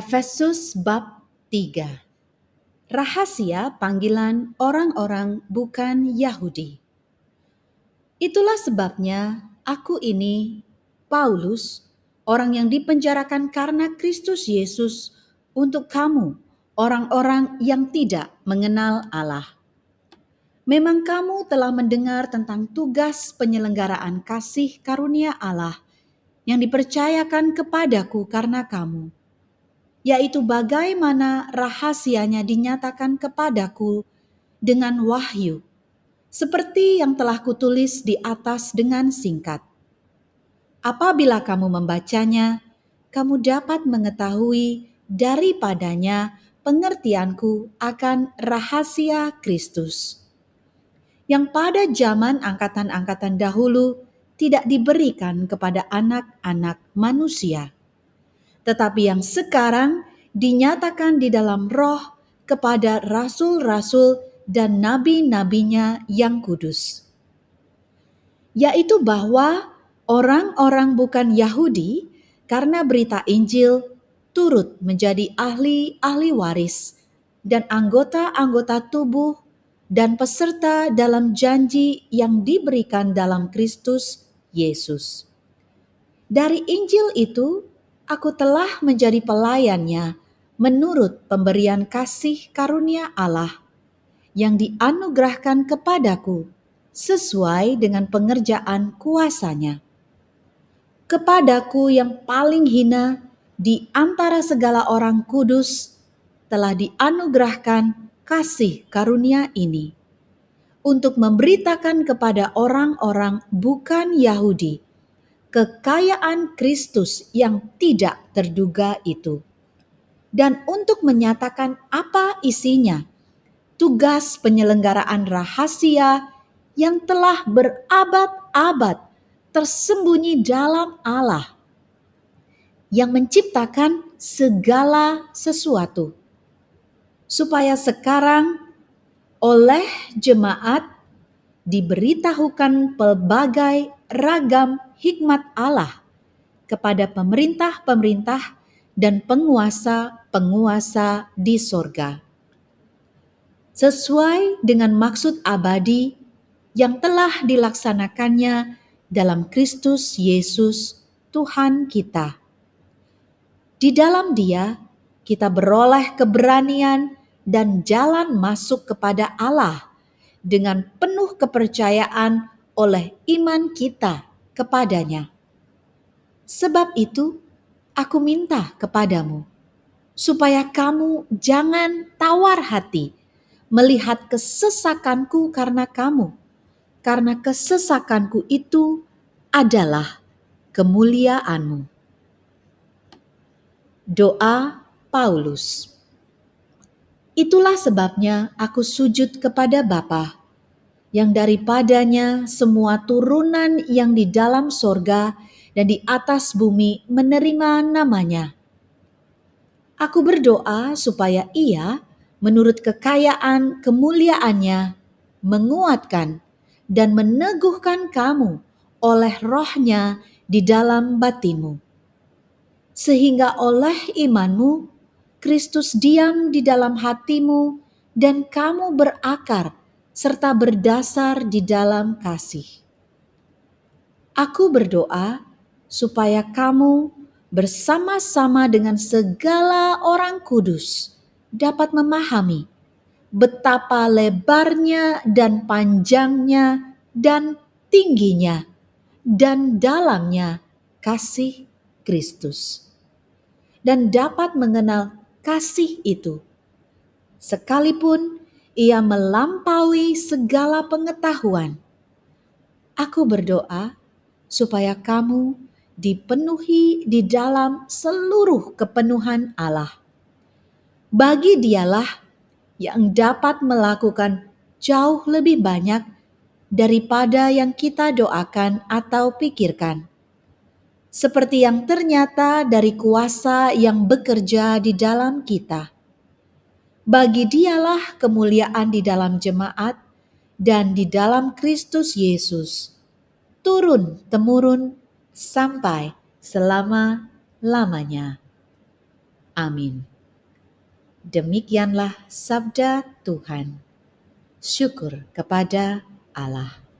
Efesus bab 3 Rahasia panggilan orang-orang bukan Yahudi. Itulah sebabnya aku ini, Paulus, orang yang dipenjarakan karena Kristus Yesus untuk kamu, orang-orang yang tidak mengenal Allah. Memang kamu telah mendengar tentang tugas penyelenggaraan kasih karunia Allah yang dipercayakan kepadaku karena kamu yaitu bagaimana rahasianya dinyatakan kepadaku dengan wahyu, seperti yang telah kutulis di atas dengan singkat. Apabila kamu membacanya, kamu dapat mengetahui daripadanya pengertianku akan rahasia Kristus. Yang pada zaman angkatan-angkatan dahulu tidak diberikan kepada anak-anak manusia tetapi yang sekarang dinyatakan di dalam roh kepada rasul-rasul dan nabi-nabinya yang kudus. Yaitu bahwa orang-orang bukan Yahudi karena berita Injil turut menjadi ahli-ahli waris dan anggota-anggota tubuh dan peserta dalam janji yang diberikan dalam Kristus Yesus. Dari Injil itu aku telah menjadi pelayannya menurut pemberian kasih karunia Allah yang dianugerahkan kepadaku sesuai dengan pengerjaan kuasanya. Kepadaku yang paling hina di antara segala orang kudus telah dianugerahkan kasih karunia ini untuk memberitakan kepada orang-orang bukan Yahudi kekayaan Kristus yang tidak terduga itu. Dan untuk menyatakan apa isinya, tugas penyelenggaraan rahasia yang telah berabad-abad tersembunyi dalam Allah yang menciptakan segala sesuatu, supaya sekarang oleh jemaat diberitahukan pelbagai ragam hikmat Allah kepada pemerintah-pemerintah dan penguasa-penguasa di sorga. Sesuai dengan maksud abadi yang telah dilaksanakannya dalam Kristus Yesus Tuhan kita. Di dalam dia kita beroleh keberanian dan jalan masuk kepada Allah dengan penuh kepercayaan oleh iman kita kepadanya. Sebab itu, aku minta kepadamu, supaya kamu jangan tawar hati melihat kesesakanku karena kamu, karena kesesakanku itu adalah kemuliaanmu. Doa Paulus Itulah sebabnya aku sujud kepada Bapa yang daripadanya semua turunan yang di dalam sorga dan di atas bumi menerima namanya. Aku berdoa supaya ia menurut kekayaan kemuliaannya menguatkan dan meneguhkan kamu oleh rohnya di dalam batinmu. Sehingga oleh imanmu, Kristus diam di dalam hatimu dan kamu berakar serta berdasar di dalam kasih. Aku berdoa supaya kamu bersama-sama dengan segala orang kudus dapat memahami betapa lebarnya dan panjangnya dan tingginya dan dalamnya kasih Kristus, dan dapat mengenal kasih itu, sekalipun ia melampaui segala pengetahuan. Aku berdoa supaya kamu dipenuhi di dalam seluruh kepenuhan Allah. Bagi dialah yang dapat melakukan jauh lebih banyak daripada yang kita doakan atau pikirkan. Seperti yang ternyata dari kuasa yang bekerja di dalam kita bagi dialah kemuliaan di dalam jemaat dan di dalam Kristus Yesus, turun-temurun sampai selama-lamanya. Amin. Demikianlah sabda Tuhan. Syukur kepada Allah.